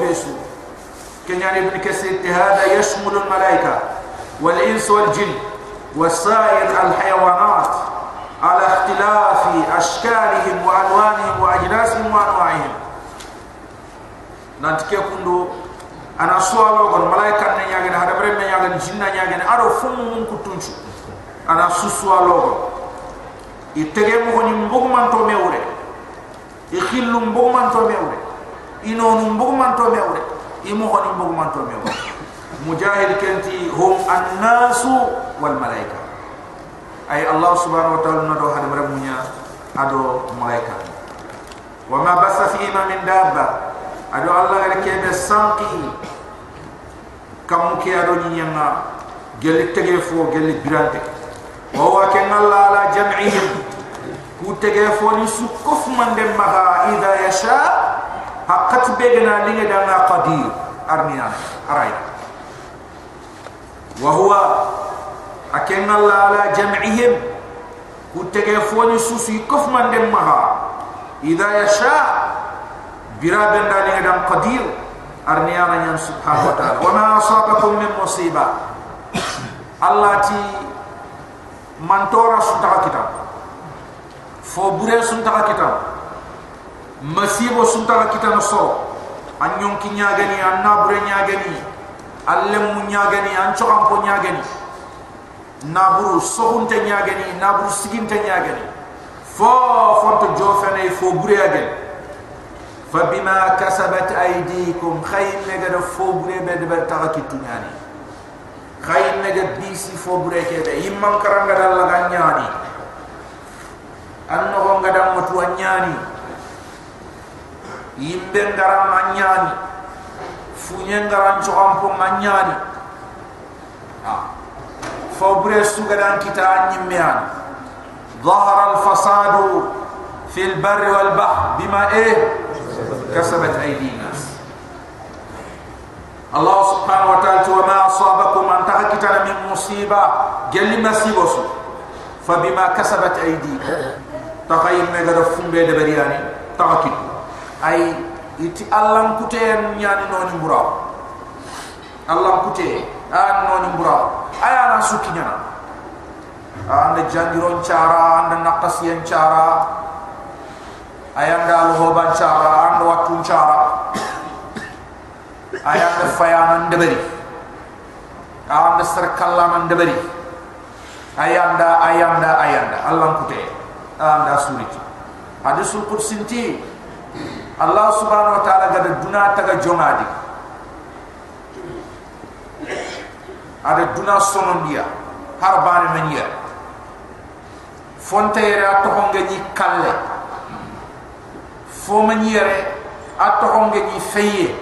بيسو كنيان ابن كثير هذا يشمل الملائكة والإنس والجن وسائر الحيوانات على اختلاف أشكالهم وألوانهم وأجناسهم وأنواعهم nanti ke kundo ana suwalo gon malaika ne nyagen hada bre me nyagen jinna nyagen aro fumu mun kutunchu ana susuwalo gon itege mo ni mbugman to mewre i khillu mbugman to mewre inonu mbugman to mewre imo ni mbugman to mewre mujahid kenti hum annasu wal malaika. Ay allah subhanahu wa ta'ala nado hada bre munya ado malaika wa ma basa fi ma min dabba. Ado Allah gare kebe sanki kam ke ado nyanga gel tege fo gel birante wa wa ken Allah ala jam'ihim. Ku tege fo ni su kof man dem maha ida yasha haqqat begna linga danga qadir arniya aray wa huwa aken Allah ala jam'ihim. Ku tege fo ni su su kof man dem maha. Ida yasha bira ben dali ngam qadir arniyana nyan subhanahu wa ta'ala. Wa ma asabakum min musiba. Allati mantora sunta kitab fo bure sunta kitab masibo sunta kitab so anyon ki nyagani anna bure nyagani allem mu nyagani an chokam po nyagani naburu sohunte nyagani naburu siginte nyagani fo fonto jofene fo bure agani فبما كسبت ايديكم خير نجد فوبري بد بد تاكي تنياني خير نجد بيسي فوبري كده يمن كرنگ دال غنياني انو غدام متو نياني yimbe ngara manyani. Funye ngara nchompo manyani. Ah fawbre sugadan kita nyimmean ظهر الفساد في البر والبحر بما إيه كسبت ايدي الناس الله سبحانه وتعالى وما اصابكم ان تحكتنا من مصيبه جل مسيبوس فبما كسبت ايديكم تخيل ما غرفون بيد برياني تحكيت أي iti Allah kuteen nyani noni mbura. Allah kutee an noni mbura. Ay ana suki nyana. Anda jangiron cara anda nakasian cara. Ayanda al hoban cara anda watun cara. Ayanda fayanan debari anda serkallaman debari ayanda ayanda ayanda allah kute anda suriti. Hadisul qudsinti allah subhanahu wa ta'ala gada duna taga jongadi ada duna sonon dia harbani mania fonte yere atohonge ni kalle. Fo maniere atto honge ni feye.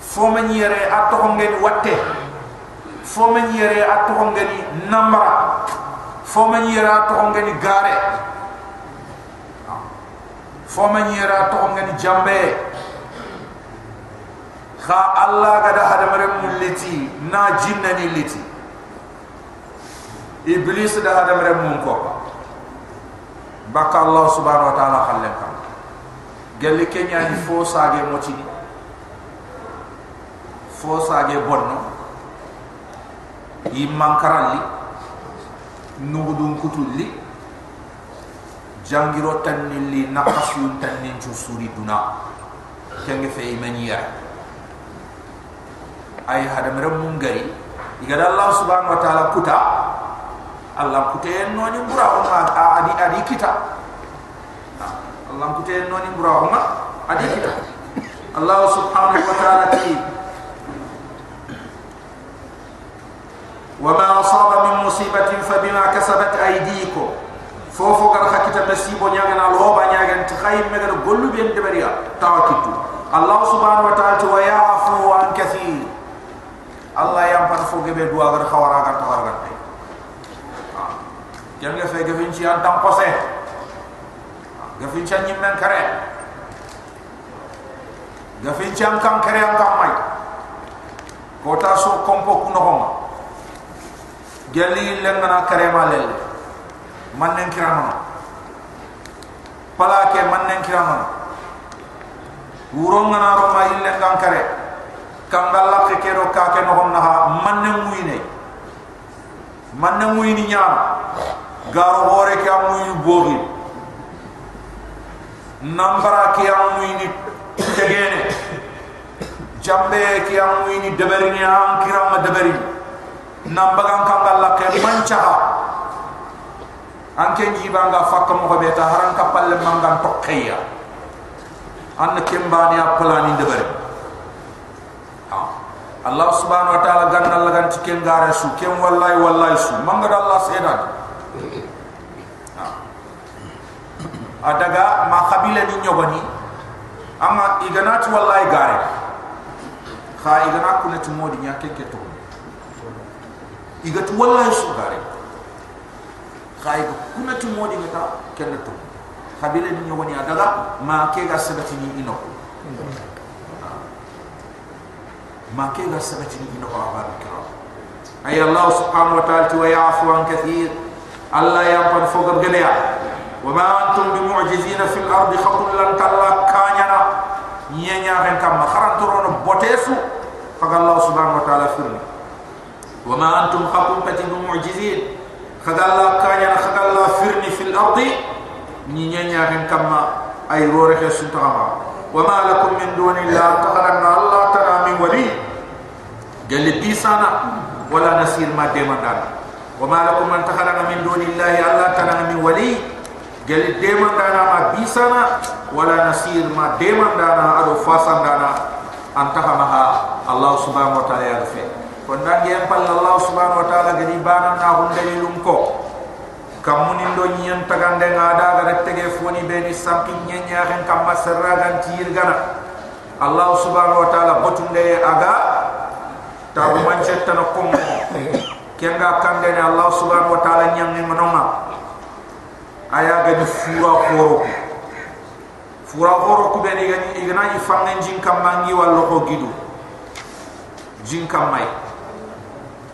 Fo maniere atto honge ni watte. Fo maniere atto honge ni namra. Fo maniere atto honge ni gare fo maniere atto honge ni jambe. Kha allah gada hadamare muliti na jinna ni liti. Iblis da hadamare mun ko baka allah subhanahu wa ta'ala khallen kam. Gelli kenya ni fo sage moti fo sage bonno. Yi mankaralli nugudun kutulli jangiro tannilli nakasu tannin jusuri duna kenge fe imaniya ay hadamere mungari igada allah subhanahu wa ta'ala kuta allah kuta no ni mbura adi adi kita Allah kute noni burahuma adi kita Allah subhanahu wa ta'ala ti وما أصاب من مصيبة فبما كسبت أيديكم fofo gar hakita nasibo nyaga na loba nyaga nti khayim mega no gollu ben de bariya tawakkitu allah subhanahu wa ta'ala wa ya'fu an kathir. Allah yam pat fo gebe do agar khawara gar tawar gar gatte ha. kyan ga fay gebin ci antam posé ha. gefin ci nyim men kare gefin ci an kam kare an antam may kota so kompo kuno homa gelli lengana kare ma malel man nen kirama. Pala ke man nen kirama. Wuro ngana ro ma ille ngam kare kam dalla ke kero ka ke no na ha manne muyne manne muyni nyaam garo hore ke am muyni bogi. Nambara ke am muyni tegene. Jambe ke am muyni deberini am kiram deberini nambagan kam dalla ke mancha anke jibanga fakka mo be ta haran kapalle mangan tokkeya an kembani apalani debare ha? Allah subhanahu wa taala ganna allah gan tiken gare su kem wallahi wallahi su. Manga allah sedan. Adaga ma khabila ni nyogoni amma iganati wallahi gare. Kha igana kunati modi nyake keto igatu wallahi su gare kha igatu kunati modi ngata keneto kabila ni woni adaga ma ke ga sabati ni ino. Ma ke ga sabati ni ino ba kira. Ay allah subhanahu wa ta'ala wa ya'fu an kathir. Allah ya pan fogar geleya wa ma antum bi mu'jizina fil ardi khatul lan talla kanyana. Nyenya hen kam kharan torono botesu. Faga allah subhanahu wa ta'ala firni. Wa ma antum khatul pati bi allah kanyana khaga allah firni fil ardi ni nyanya hen kama ay rore ke suntama wa ma lakum min dunillahi taqaddana allah tara min wali gali bisana wala nasir ma demandan wa ma lakum man taqaddana min dunillahi allah tara min wali gali demandana ma bisana wala nasir ma demandana ado fasandana antahamaha allah subhanahu wa ta'ala yaghfir kondangi en palla allah subhanahu wa ta'ala gadi banana hundalilum ko kamuni ndo nyen tagande ngada ga rettege foni beni samki nyenya hen kamma serragan tir gana. Allah subhanahu wa taala botunde aga ta bu manche tan ko kenga kande ne allah subhanahu wa taala nyang ni manonga aya ga ni fura khoro fura khoro ku ga ni igna ni fangen jin kamma ngi wallo ko gidu jin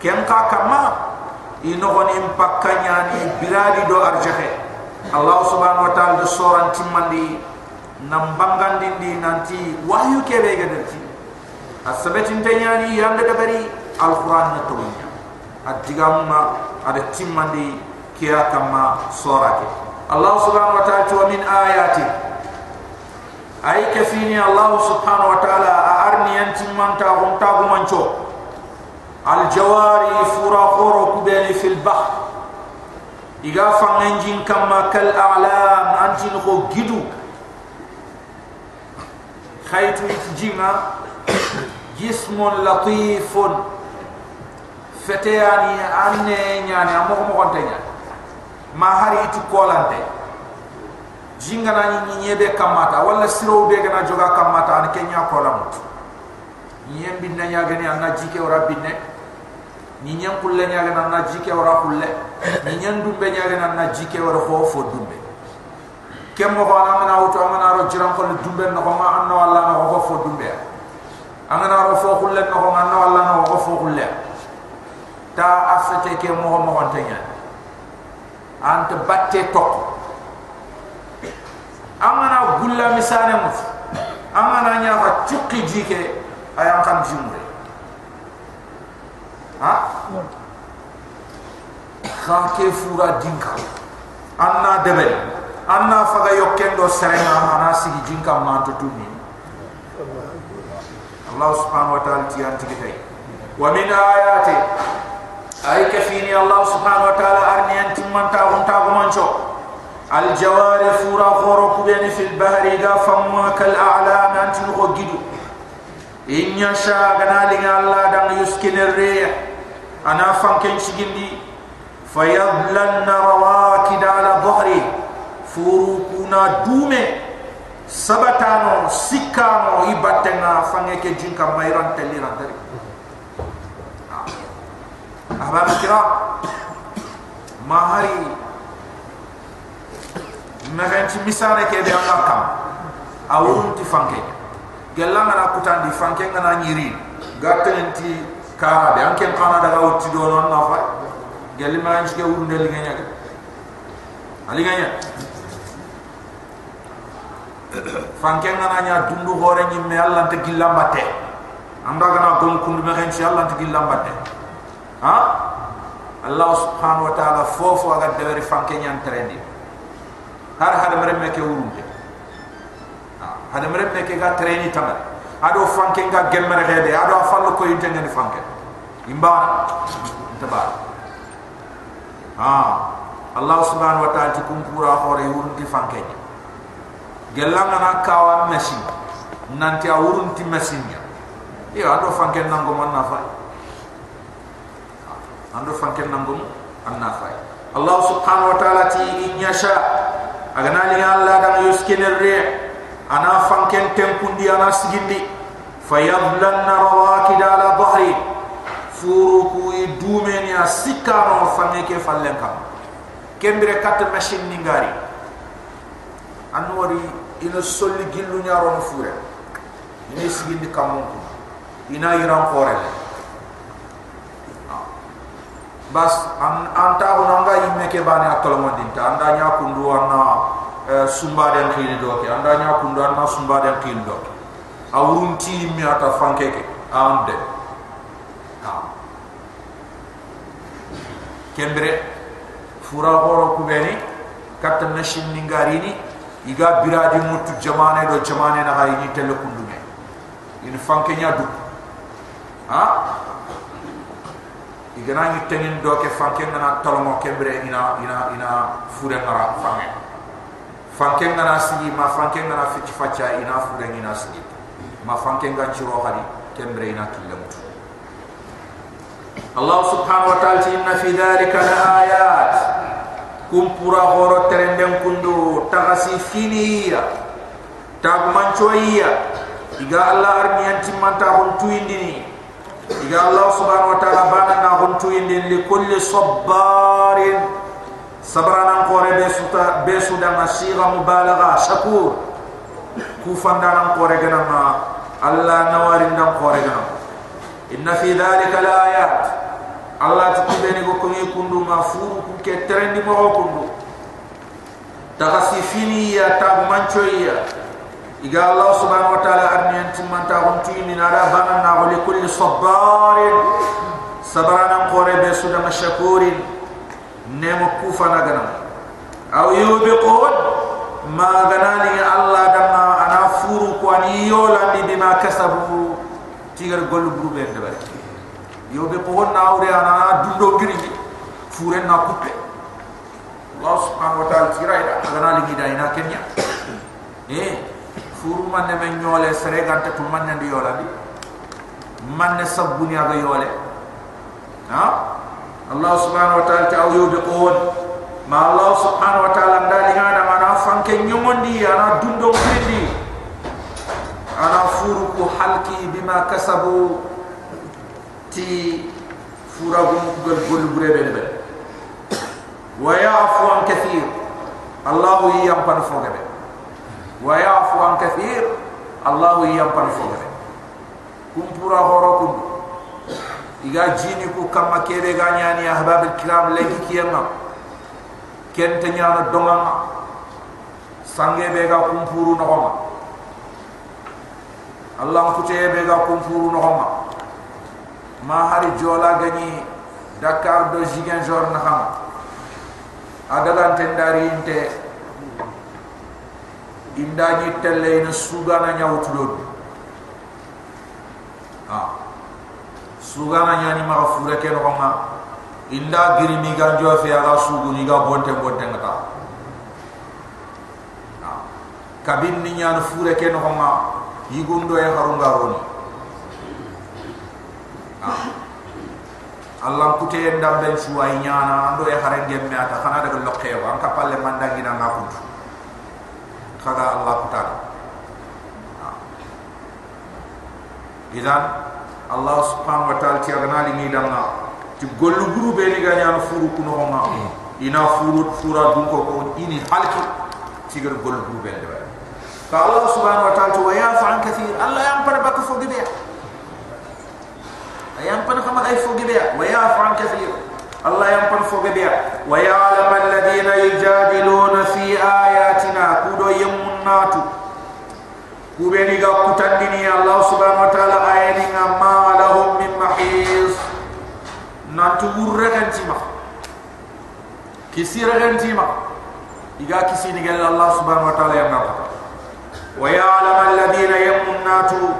kammai kenka kamma inogoni impakanya ni biradi do arjahe. Allah subhanahu wa ta'ala do soran timmandi nambangan dindi nanti wahyu kebe gaderti asabati ntanya ni yanda dabari alquran na tonya adigamma ada timmandi kiya kama sorake Allah subhanahu wa ta'ala wa min ayati. Ay kafini Allah subhanahu wa ta'ala arni antimanta hum tagumancho الجواري فرا خورو كبيني في البحر إيغا فانجين كما كالأعلام أنتين خو جدو خيط يتجينا جسم لطيف فتياني أني يعني أمو مغنتين ما هاري يتكولانتي jinga na ni nyebe kamata wala siro be gana joga kamata an kenya kolam nyembi na nyagani anna jike ora binne ni nyam kulle nyaaga na na jike wara kulle? Ni nyam dumbe nyaaga na na jike wara fo fo dumbe? Kem mo bana mana auto amana ro jiran ko dumbe no ko ma anna walla no ko fo dumbe? Amana ro fo kulle no ko anna walla no ko fo kulle? Ta afete ke mo mo wonte nya ant batte tok. Amana gulla misane mo amana nya fa cukki jike ayam kan jumre ha? Kha ke fura dinka anna debel anna faga yokken do serenga mana sigi dinka ma tumi. Allah subhanahu wa ta'ala ti anti kitay wa min ayati. Ay kafini Allah subhanahu wa ta'ala arni anti man ta on ta go mancho al jawari fura khoro kubeni fil bahri ga famma kal a'lam anti go gidu. In yasha gana linga Allah dan yuskin rih ana fanke sigindi fayablan narawaki da ala dhahri. Furu kuna dume. Sabatano sikamo ibatena fanye ke jinka mairan telira dari abar ah. kira mahari. Na ganti misare ke de akka awu ti fanke gelanga na kutandi fanke ngana nyiri. Gatenti kara be anken kana daga wutti do non na fa gelli ma ngi wuru ndel ngenya ga ali ngenya fanke ngana nya dundu hore ni me Allah te gillambate anda gana gom kundu me hen Allah te gillambate ha? Allah subhanahu wa ta'ala fofo aga deweri fanke nya trendi har hada mere me ke urunde ha hada mere me ke ga trendi tamare ado fanke ga gemmere hede ado fallo ko yinte ngani fanke imba tabar ha. Allah subhanahu wa ta'ala tikum pura hore urunti fanke gelanga na kawa mesin. Nanti awurun ti mesin ya iyo ando fanke nango man na fa ando fanke nango an na fa Allah subhanahu wa ta'ala ti inyasha agana li Allah da yuskiner re ana fanke tempundi ana sigindi fayadlanna rawakid ala dhahri furuku idumeni asikaro fanke ke fallenka kembere kat mesin ningari anwari ina solli gillu nyaro no fure. Ina sigindi kamon ko ina yiran kore bas an anta ko nanga yimme ke bani atolo mo dinta anda nya kundu anna eh, sumba den khini do ke anda nya kundu anna sumba den khini do awrunti mi ata fanke ke ande kembre fura horo kubeni katta nashin ningarini iga biradi mutu jamane do jamane na hay ni tele kundu me in fanke nya du ha? Iga na ni tenin do ke fanke na tolmo kembre ina ina ina fure ngara fange fanke na sigi ma fanke na fiti facha ina fure ina sigi ma fanke nga chiro hadi kembre ina kilamutu Allah subhanahu wa ta'ala inna fi dhalika la ayat. Kumpura horo terendem kundu tagasi finiya tagmancoiya iga Allah arniyan timmanta huntu indini iga Allah subhanahu wa ta'ala bana na huntu indini li kulli sabbarin sabrana kore besuta besuda masira mubalagha shakur kufandana kore gana ma Allah nawarin dan kore gana inna fi dhalika la ayat. Allah tu kubeni go ko kundu ma furu ku ke trendi mo kundu. Tagasi fini ya ta mancho ya. Iga Allah subhanahu wa ta'ala arni antum man ta hum tini na ra bana na go li kulli sabar sabrana qore be suda mashkurin nemo kufa na gana. Aw yubiqun? Ma gana li Allah dama ana furu ko ani yola di bima kasabu. Tigar golu brube de bare ko na awre ana dundo giri fure na kuppe Allah subhanahu wa ta'ala tira ida agana ligi da ina kenya. Eh furu man ne men nyole sere gante to man ne yola di man ne sabuni aga yole. Ha Allah subhanahu wa ta'ala ta ayu be ko ma Allah subhanahu wa ta'ala ndali ngada mana fanke nyomondi ana dundo giri ana furu ko halki bima kasabu. Ti furagun gol gol burebe be wa ya'fu an kathir. Allah yam pan fogebe wa ya'fu an kathir. Allah yam pan fogebe kum pura horo kum iga jini ku kama kebe ga nyani ahbab al kiram legi kiyama ken te nyana dongama sange be ga kum puru no homa allah ku te be ga kum puru no homa ma hari jola gani Dakar do jigen jor na xam adaga tendari inte indani telle ina sugana nyawtu do ah sugana nyani ma fure ke no ma inda giri mi ga jo fe aga sugu ni ga bonte bonte ngata kabin ni nyana fure ke no ma yigundo e harunga roni Allah kute ndam ben suway nyana ando e hare gemme ata khana daga lokke an kapalle mandangi na ngaput kaga Allah kutara idan Allah subhanahu wa ta'ala ti agana li ni danga. Ti gollu guru be ni ganya furu kuno ma ina furu fura dun ko ini halki. Ti gar gollu guru be de ka Allah subhanahu wa ta'ala wa ya fa an kathir Allah yam par bak fo gibe ayam pan kama ay fo gibe wa ya fa an kathir Allah yam pan fo gibe wa ya alam alladhina yujadiluna fi ayatina kudo yamunatu kubeni ga kutandini Allah subhanahu wa ta'ala ayani ma lahum min mahis nantu urregantima kisi regantima iga kisi ni gal Allah subhanahu wa ta'ala yamma wa ya'lam alladhina yamunatu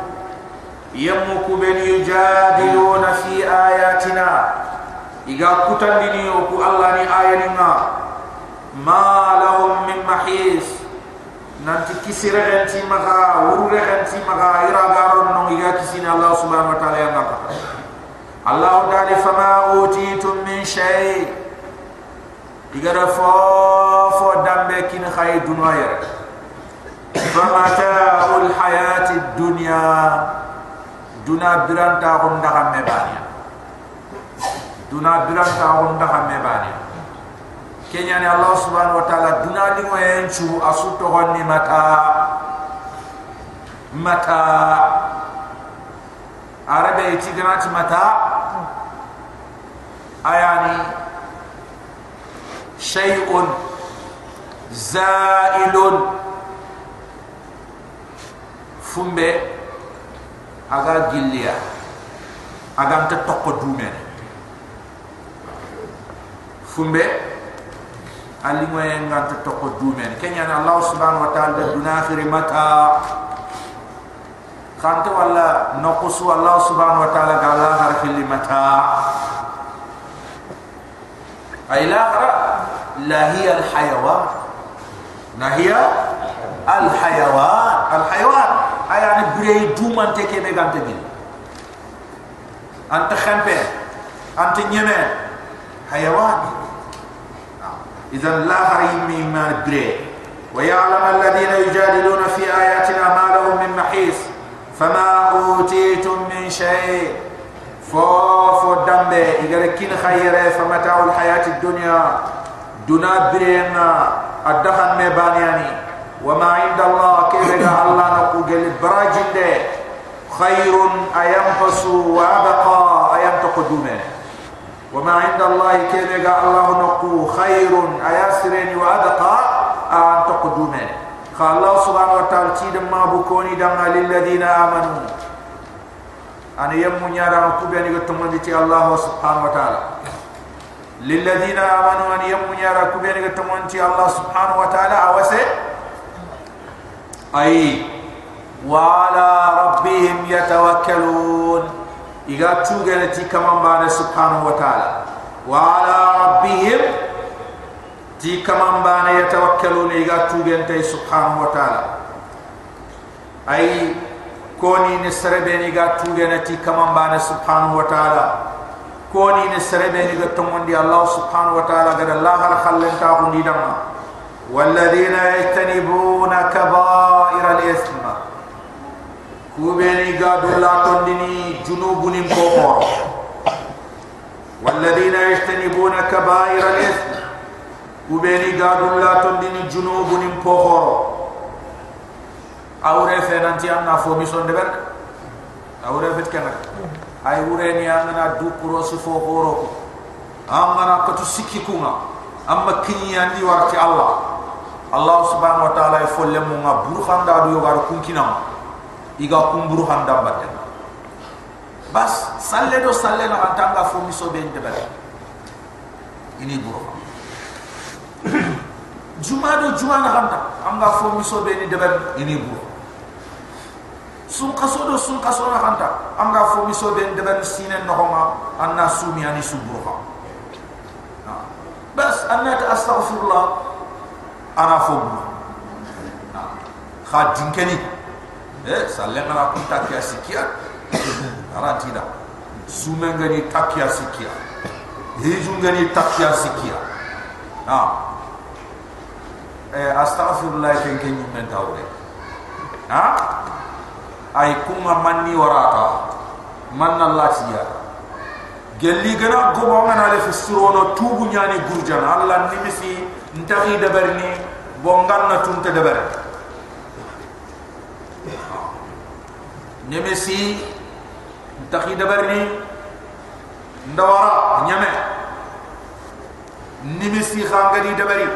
yamu kubeni yujadiluna fi ayatina. Iga kutandini ku Allah ni ayani ma lahum min mahis nanti kisira ganti maka urure ganti maka ira garon no iga kisina Allah subhanahu wa ta'ala yang apa Allah ta'ala fama utitum min shay igara fo fo dambe kin khay dunya fama ta'ul hayati dunya. Duna biranta on daga mebani duna biranta on daga mebani kenya ni Allah subhanahu wa ta'ala dunali mo enchu asuto honni mata mata arabe iti ganati mata. Ayani. Shay'un. Za'ilun. Fumbe. Aga gilliya. Aga ta tokko dumen fumbe ali mo en ngant to ko dumen kenya na allah subhanahu wa ta'ala duna akhir mata. Khanta wala naqsu allah subhanahu wa ta'ala gala har fil mata. Ay la la hiya al hayawan na hiya al hayawan al hayawan ay ani duman te ke be gante bil anta khampe anta nyeme. Hayawan إذا لا غريم ما ندري. ويعلم الذين يجادلون في آياتنا ما لهم من محيص. فما أوتيتم من شيء. فوفو إذا كين خير فمتاع الحياة الدنيا. دنا برينا. الدخن مبانياني. وما عند الله كيف الله نقول براجل. خير أينفس وأبقى أينتقدونه وما عند الله كذا الله نقو خير أياسرين وأدقى أن تقدمه قال الله سبحانه وتعالى تيد ما بكوني دعنا للذين آمنوا أنا يوم يرى كوبي أن يتمنى الله سبحانه وتعالى للذين آمنوا أن يوم يرى كوبي أن يتمنى الله سبحانه وتعالى أوسه أي وعلى ربهم يتوكلون iga tugene ti kamambane subhanahu wa ta'ala wa ala rabbihim ti kamambane yatawakkaluna iga tugene tay subhanahu wa ta'ala ay koni ni serebe ni ga tugene ti kamambane subhanahu wa ta'ala koni ni serebe ni ga tomondi allah subhanahu wa ta'ala ga allah har khallen ta ko ni dama والذين يجتنبون كبائر الاثم كوبيني قادوا لا تندني جنوب نمكوكور والذين يجتنبون كبائر الإثم كوبيني قادوا لا تندني جنوب نمكوكور أوري فنانتي أنا فومي صندبرك أوري فتكنك أي وريني أنا دو كروس فوقورو أمنا قتو سكيكونا أما كني أندي وارتي الله. الله سبحانه وتعالى يفلمونا بروخان دادو يغارو كنكينا أمنا iga kumburu handa batte bas salle do salle na antanga fo mi so ben debare ini buru juma do juma na handa anga fo mi so ben debare ini buru sun kaso do sun kaso na handa anga fo mi so ben debare sinen no homa anna sumi ani suburu ha. Bas anna ta astaghfirullah ana fo buru ha. Dinkeni eh sallenga na kun takia sikia arantina sumenga ni takia sikia hijunga ni takia sikia ah eh astaghfirullah ken ken men tawre ah ay kuma manni warata manna latiya gelli gana gobo ngana le fisurono tubu nyani gurjana allah nimisi ntahi dabarni bongan na tunte dabarni nemesi takhi dabarni ndawara nyame nemesi khangani dabari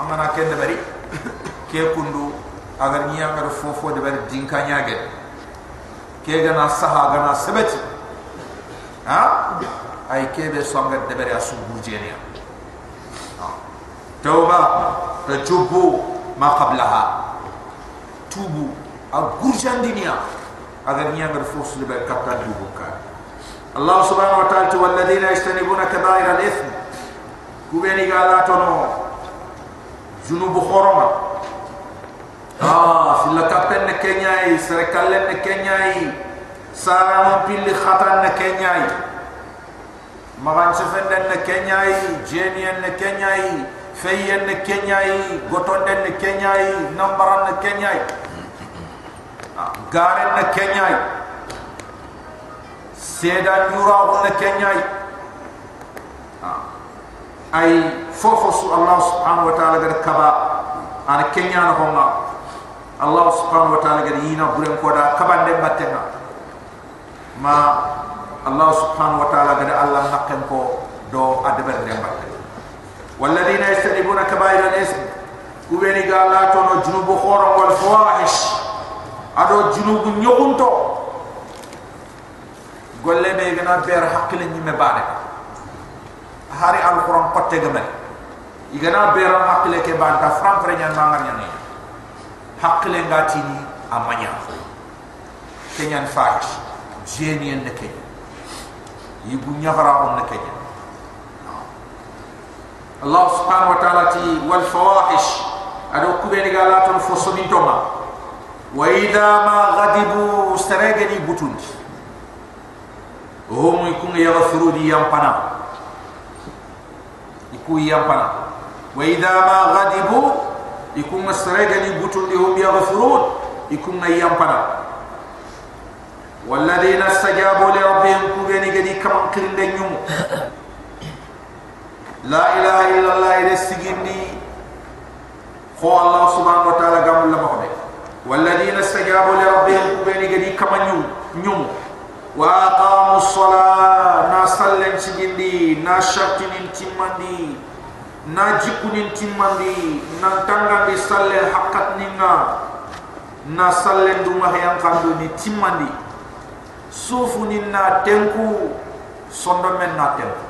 amana ken dabari ke kundu agar niya ngar fofo de ber dinka nyaage ke gana saha gana sebeti ha? Ay kebe songa de ber asu burjenia tauba tajubu ma qablaha tubu a gurjandinia agar niya ngar kapta dubu ka Allah subhanahu wa ta'ala walladheena yastanibuna kaba'ira al-ithm. Kubeni gala tono. Junubu khoroma ah fil kapen ne kenyai sere kallen ne kenyai sara mo pilli khatan ne kenyai magan sefenden ne kenyai jenien ne kenyai feyen ne kenyai gotonden ne kenyai nambaran ne kenyai garen ne kenyai seda nyura ne kenyai ay fofo su Allah subhanahu wa ta'ala gar kaba ana kenya na honga Allah subhanahu wa ta'ala gar yina buren ko da kaba de batena ma Allah subhanahu wa ta'ala gar Allah nakken ko do adber de batte walladheena yastanibuna kaba'ira al-ism kubeni ga la to no junubu khoram wal fawahish ado junubu nyogunto golle be gana ber hakkile nyimme bare hari al-Quran kotte gamen igana beram hakle ke banta fram frenya mangar nyane. Hakle ngatini amanya. Kenyan fahish jeni en neke yibu nyafara on neke Allah subhanahu wa ta'ala ti wal fawahish. Ado kubeni galatun fosoni toma wa idha ma ghadibu staregani butundi hum yakun yaghfiru di yampana iku yampana wa idha ma ghadibu iku masrega ni butul di hum yaghfurun iku yampana walladheena istajabu li rabbihim kubeni gadi kam kirinde nyum la ilaha illa allah ila sigindi kho ssalaa na sallen sigindi na shartinin timmandi na jikunin timmandi na tangandi sallen haqqat ninga na sallen duma hayan kandu ni timmandi sufu ni na tenku sondo men na tenku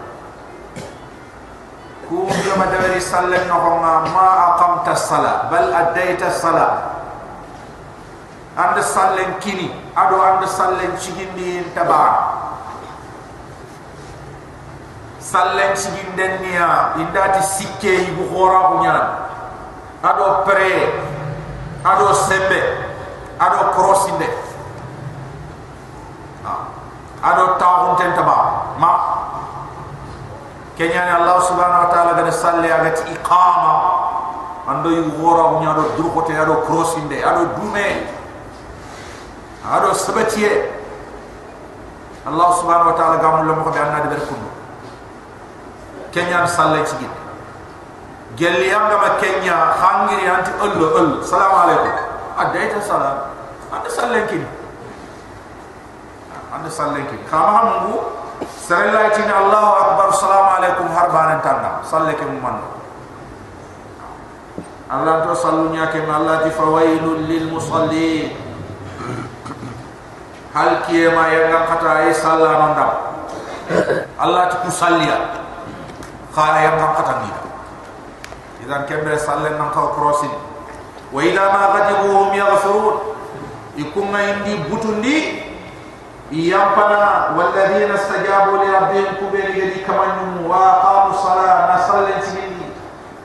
ku jama dawari sallen no honga ma aqamta sala bal addaita sala ande sallen kini ado ande sallen cigindi taba sallen ciginden niya indati sikke ibu khora bunyan ado pre ado sembe ado crossinde ado tawun ten taba ma. Kenya ni allah subhanahu wa ta'ala gane salle agati iqama. Ando yu khora bunyan ado durkote ado crossinde ado dume ado sabatiye Allah subhanahu wa ta'ala gamul lamu ko anna de berkundu kenya salle ci gelli yanga ma kenya khangiri anti ullu ul salam alaykum adayta salam. Ande salle kin ande salle kin khama hamu sarella ci ni Allahu akbar salam alaykum harban tanda salle kin man Allah to sallunya kin Allah ti fawailul lil musallin hal kiye ma yanga kata ay salla nanda Allah tu kusalliya khala yanga kata ni. Idan kembe sallen nan ka crossin wa ila ma ghadibuhum yaghfurun ikunga indi butundi yampana walladhina istajabu li rabbihim kubeni gadi kamanyu wa qamu salat nasallen sini.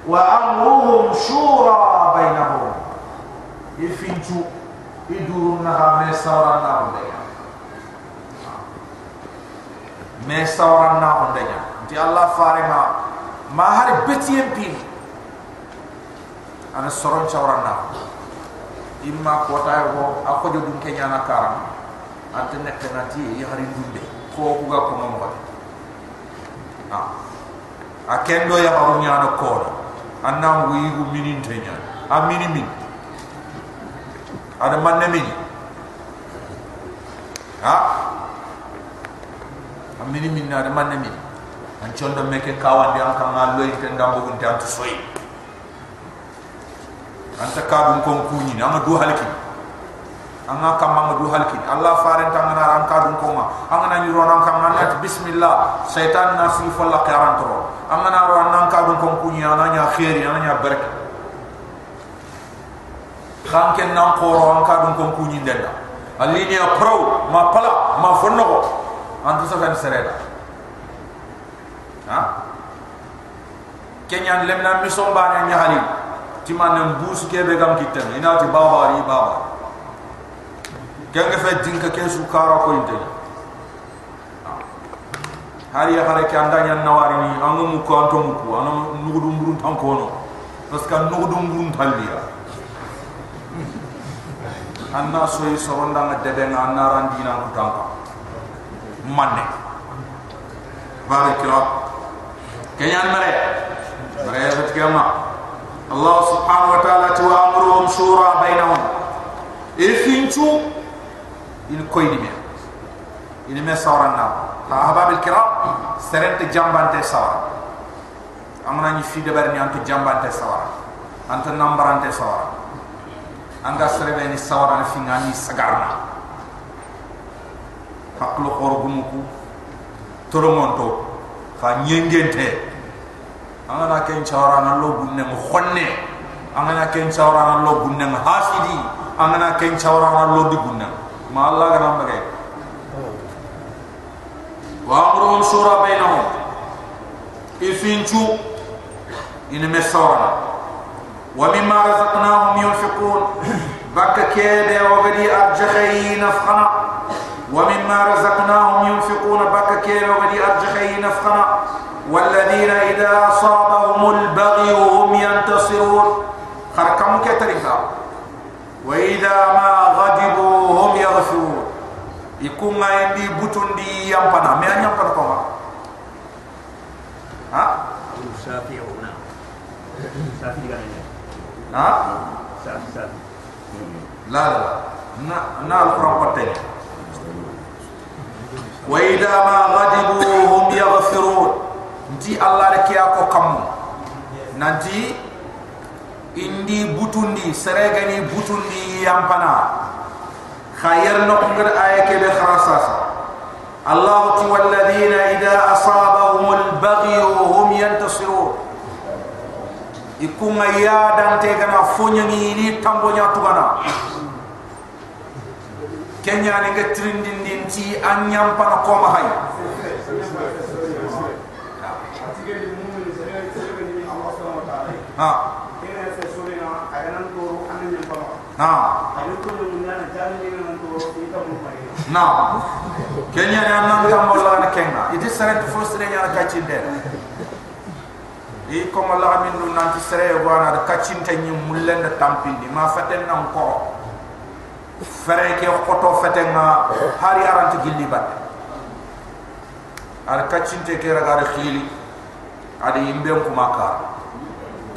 Wa amruhum shura bainahum. Ifinchu idurun na me sawran na hunde me sawran na hunde nya ti allah farima ma har betiem pin ana soron sawran na imma ko tay go akojo dum kenya na karam. Ante nek na ti ya hari dunde. Ko ku ga ko mo ko ha. A kendo ya haru nya na ko anna wi gu minin tenya a minimin ada manne mini ha? Amini min na man ne min an chondo meke kawan di an kan ngallo inte ndambo gunte antu soyi anta kadum kon kuni anga du halki anga kamma du halki allah faren tangana ran kadum ko ma anga na nyuro ran kam na bismillah. Setan na fi falla qaran to anga na ran nan kadum kon kuni ana nya khairi ana nya baraka kan ken nan ko ran kadum kon kuni ndenda alini ya pro ma pala ma fonno ko antu sa kan sereda ha? Kenyan lemna misomba nya nyahali ti man bus ke be gam kitem ina ti baba ri baba. Kenga fe dinka ke su kara ko inte hari ya hare ke anda nya nawari ni angu mu ko anto mu ko anu nugudu mburun tan ko parce que nugudu mburun taliya anna so yi soronda nga dede anna randi na ko tanka manne bare kira kenya mare mare yebet allah subhanahu wa ta'ala tu amruhum shura bainahum. Ifinchu in koyni me in me soranda ta habab ha, al kira serent jambante sawa amna ni fi debar ni antu jambante sawa antu nambarante sawa anga serebe ni sawara ni finga ni sagarna faklo koro gumuku toromonto fa nyengente anga na ken chawara na lo gunne mo khonne anga na ken chawara na lo gunne hasidi. Anga na ken chawara na lo di gunne ma allah ga nam bage wa amrun shura bainahum ifinchu ina mesawara ومما رزقناهم ينفقون. بك كيبي وغدي أرجخي نفخنا ومما رزقناهم ينفقون بك كيبي وغدي أرجخي نفخنا والذين إذا أصابهم البغي هم ينتصرون. خركم كترها وإذا ما غضبوا هم يغفرون. يكون ما يندي بطن دي يمبنا ما يمبنا ها؟ شافعون شافعون شافي ها شافي شافي لا لا نا نا القرآن قتل وإذا ما غضبوا هم يغفرون nti allah de kiya ko kam nanti indi butundi seregani butundi yampana khayr no ngar aya ke be kharasasa allah ti walladheena idha asabahum albaghy hum yantasirun ikunga ya dante gana fonyangi ni tambonya tugana kenya ne ga trindin ti anyam pana ko mahay ha. Ha. Na kenya ne nan gambo la na kenga iti sare to frustre nya na kachinde e ko mala min dun nan ti sare yo wana da kachinte nyi mullen da tampindi ma faten nan ko fere ke khoto faten na hari arant gilli bat ar kachinte ke ragar khili adi imbe ko makar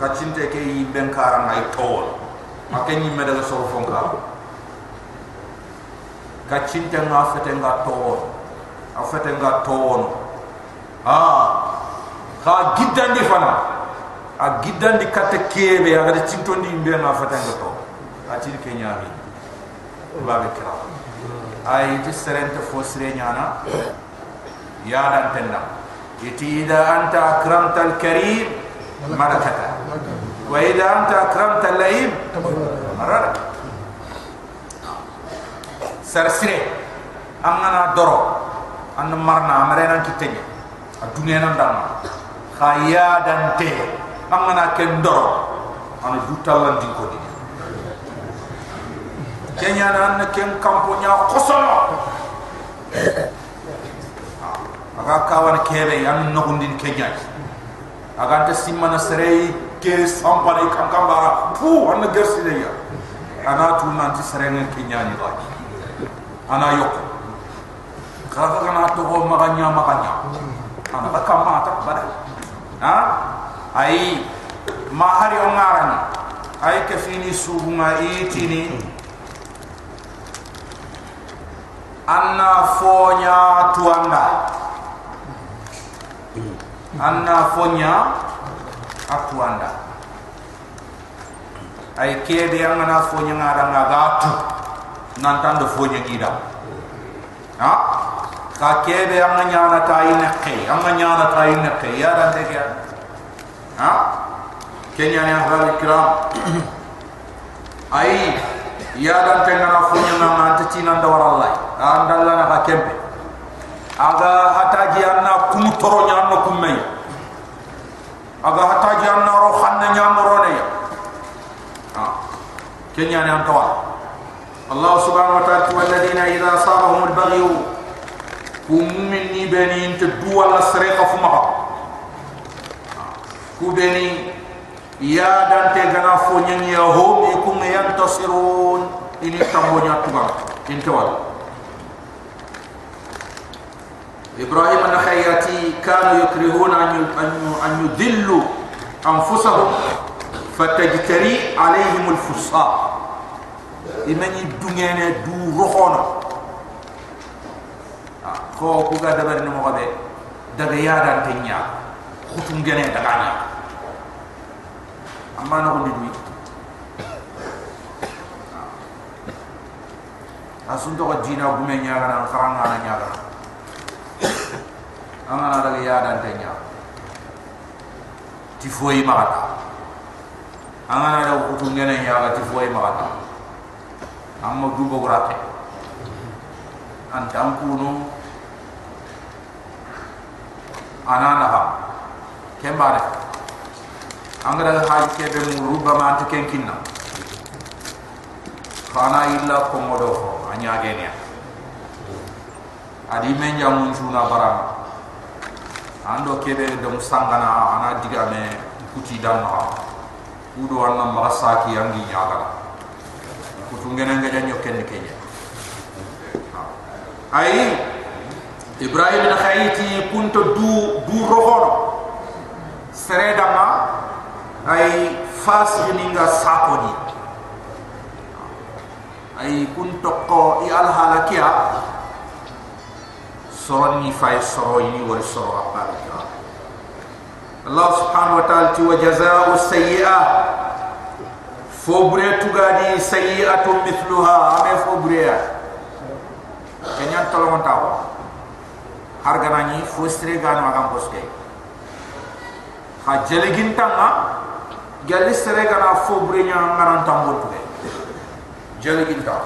kacinte ke yi ben kara ngai tol ma ke ni meda so fonka kacinte nga fete nga tol a fete nga tol ah ha giddan di fana. A giddan di katta kebe a gada cinton di imbe na fata to a tiri ke nyari ba be kira a yiti serente fo sire nyana ya dan tenda ida anta akramta al karim marakata wa ida anta akramta al laib marara sar sire angana doro. An marna amare nan kitenya a dunia nan khaya dan te amana kendo ana juta lan di ko di kenya nan na ken kampo nya kosono ah, aga kawan kebe an no gundin kenya. Aga ta simana serei ke sampare kankamba pu an gersi de ya ana tu nan ti serei ngen kenya ni ba ana yok. Kafa kana to ho maganya maganya ana ba kamata badai ha? Ai mahari o ngarani ai ke fini subunga itini. Anna fonya tuanda anna fonya atuanda. Ay kebe yang na fo nya ngara nga gatu nan tan do fo nya gida. Ha ka kebe anga nyana ta ine ke anga nyana ta ine ke ya da te ya ha kenya ne ahwal ikram ai ya da te na funya na na ta tina da warallai anda la na ka kebe aga hata ji anna kum toro nya kum mai aga hata ji anna ro khanna nya no ne ha kenya ne antwa Allah subhanahu wa ta'ala والذين إذا أصابهم البغي ومني بني انت ولا سريقه فما كودني يا دانتي غنا فوني يا هم يكون ينتصرون. ان تمونيا تبا إنت ولا إبراهيم النخياتي كانوا يكرهون أن أن يذلوا أنفسهم. فتجتري عليهم الفصاح إمن الدنيا دو رخونا. Ko ku ga dabar ni mo be daga yada tenya khutum gene daga nya amma na ni asun to dina gume nya ga na karanga na nya ga amana daga yada tenya ti foi magata angana da kutu ngene ya ga ti foi magata amma du bo grate an anana ha kembare angara ha ke be mu ruba ma ta ken kinna. Khana illa ko modo ho anya genya adi men ya suna barama ando ke be do musangana ana diga me kuti dan ha kudo anna marasaki yangi nyagala. Kutungena ngaja nyoken kenya. Ay ibrahim na khayti kunto du du rohono sereda ma ay fas ninga sakodi ay kunto ko i al halakia soroni fay soro ini wal soro apalika Allah subhanahu wa ta'ala ti wa jazaa'u sayyi'ah fobre tugadi sayi'atu mithluha. Ame fobre ya kenya tolong tahu. Harga nani fostre gan magam boske ha jele gintanga gali sere gana fobre nya ngaran tambon tuge jele ginta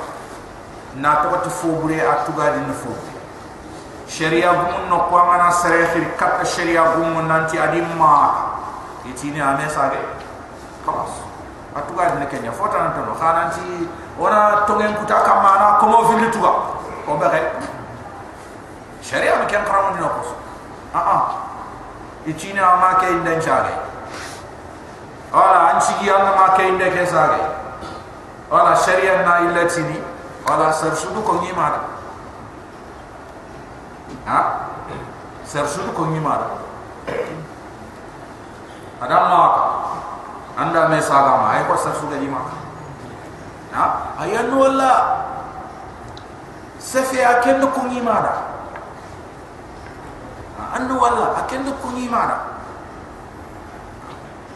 na to to fobre atugadi no fobre sharia gum no ko ngana sere khir kat sharia gum nanti adimma itini ame sage khalas atuga dine kenya fota nan to khana ci ora tongen kuta kamana ko mo fili tuga ko be rek sharia ma ken karam dino ko a a ichina ma ke inda chage wala anchi gi anna ma ke inda ke sage wala sharia na illa tini. Wala sar sudu ko ni mara. Ha? Sar sudu ko ni mara. Adam ma anda me saga ma. Ay ko sa su gadi ma. Ha? Ayan wala safi aken ko ni ma da annu wala aken ko ni ma da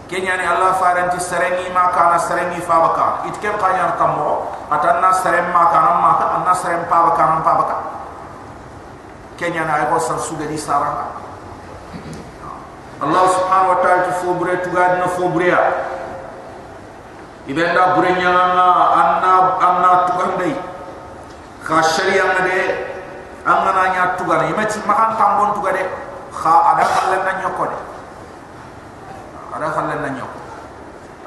kenya ni allah faranti serengi ma kana serengi fa baka it ken kanya tammo atanna serem ma kana ma ka anna serem pa baka ma pa baka kenya na ay ko sa su gadi saranga Allah subhanahu wa ta'ala tifo bure tuga dina fo bure ya ibenda bure nyanga anna anna tuga ndai kha sharia ngade angana nya tuga imati makan tambon tuga de kha ada khallen na nyoko de ada khallen na nyoko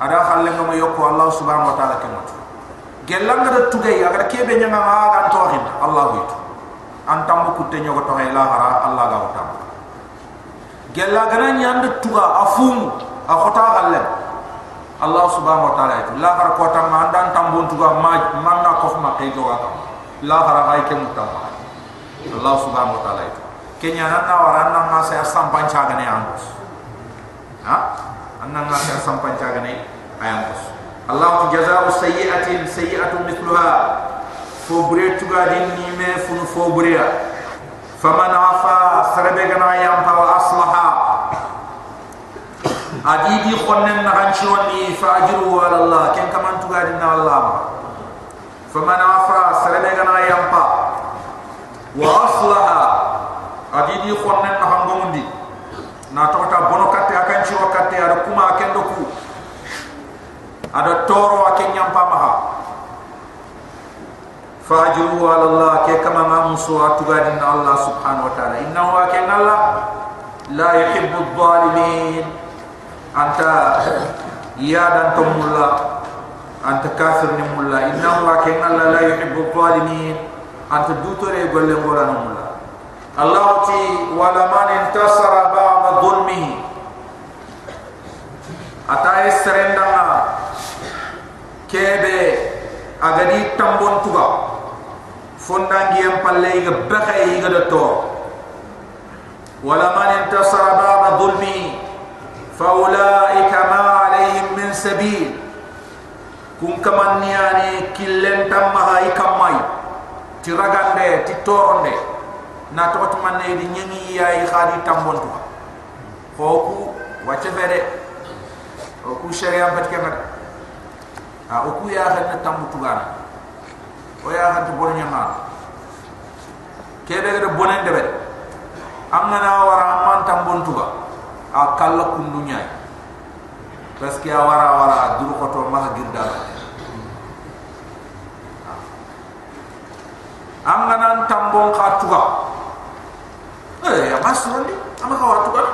ada khallen ngama yoko Allah subhanahu wa ta'ala kematu gelang ngada tuga ya ngada kebe nyanga ma ga to hin Allah witu antam ku te nyoko to hay la hara Allah ga utam gella gana nyand tuga afum a khota galle allah subhanahu wa ta'ala la har ko tam andan tambon tuga ma manna ko ma kay go aka la har hay ke mutam allah subhanahu wa ta'ala kenya nanna waranna ma sa sampan cha gane ha anna ma sa sampan cha gane ayambos allah tu jazaa'u sayyi'atin sayyi'atun mithluha. Fobre tuga din ni me fobre faman afa sarbe gana yam pa aslaha. Adi di khonnen na han chironi fa ajru ala allah ken kaman tu gadi na allah. Fa man afra sarade gana yampa wa aslaha. Adi di khonnen na han gomundi na to ta akan chiro katte ada kuma ken do ku ada toro aken yampa maha. Fa ajru ala allah ke kama ma musu atu gadi na allah subhanahu wa ta'ala. Innahu aken allah la yuhibbu adh-dhalimin anta ya dan tumulla anta kafir ni mulla innahu aken allah la yuhibbu adh-dhalimin anta dutore golle ngora no mulla Allah ti wala man intasara ba'da dhulmihi ata esrendanga kebe agadi tambon tuga. Fondangi em palle ga bakay ga do to wala man intasara ba'da dhulmi fa ulaika ma alayhim min sabil. Kun kamanniyani killen tamma hay kamay tiragande titoronde na to to man ne di nyangi yaay khadi tambon fere hoku sharia bat ke ngada a hoku ya khana tambu tugana o ya khana bon nyama. Kebe ga bonen debe amna na wara man tambon tuga a kala kundu nyaay parce que a wara wara duru ko to ma girda amna nan tambon kha tuga eh ya masrali ama ka watu kan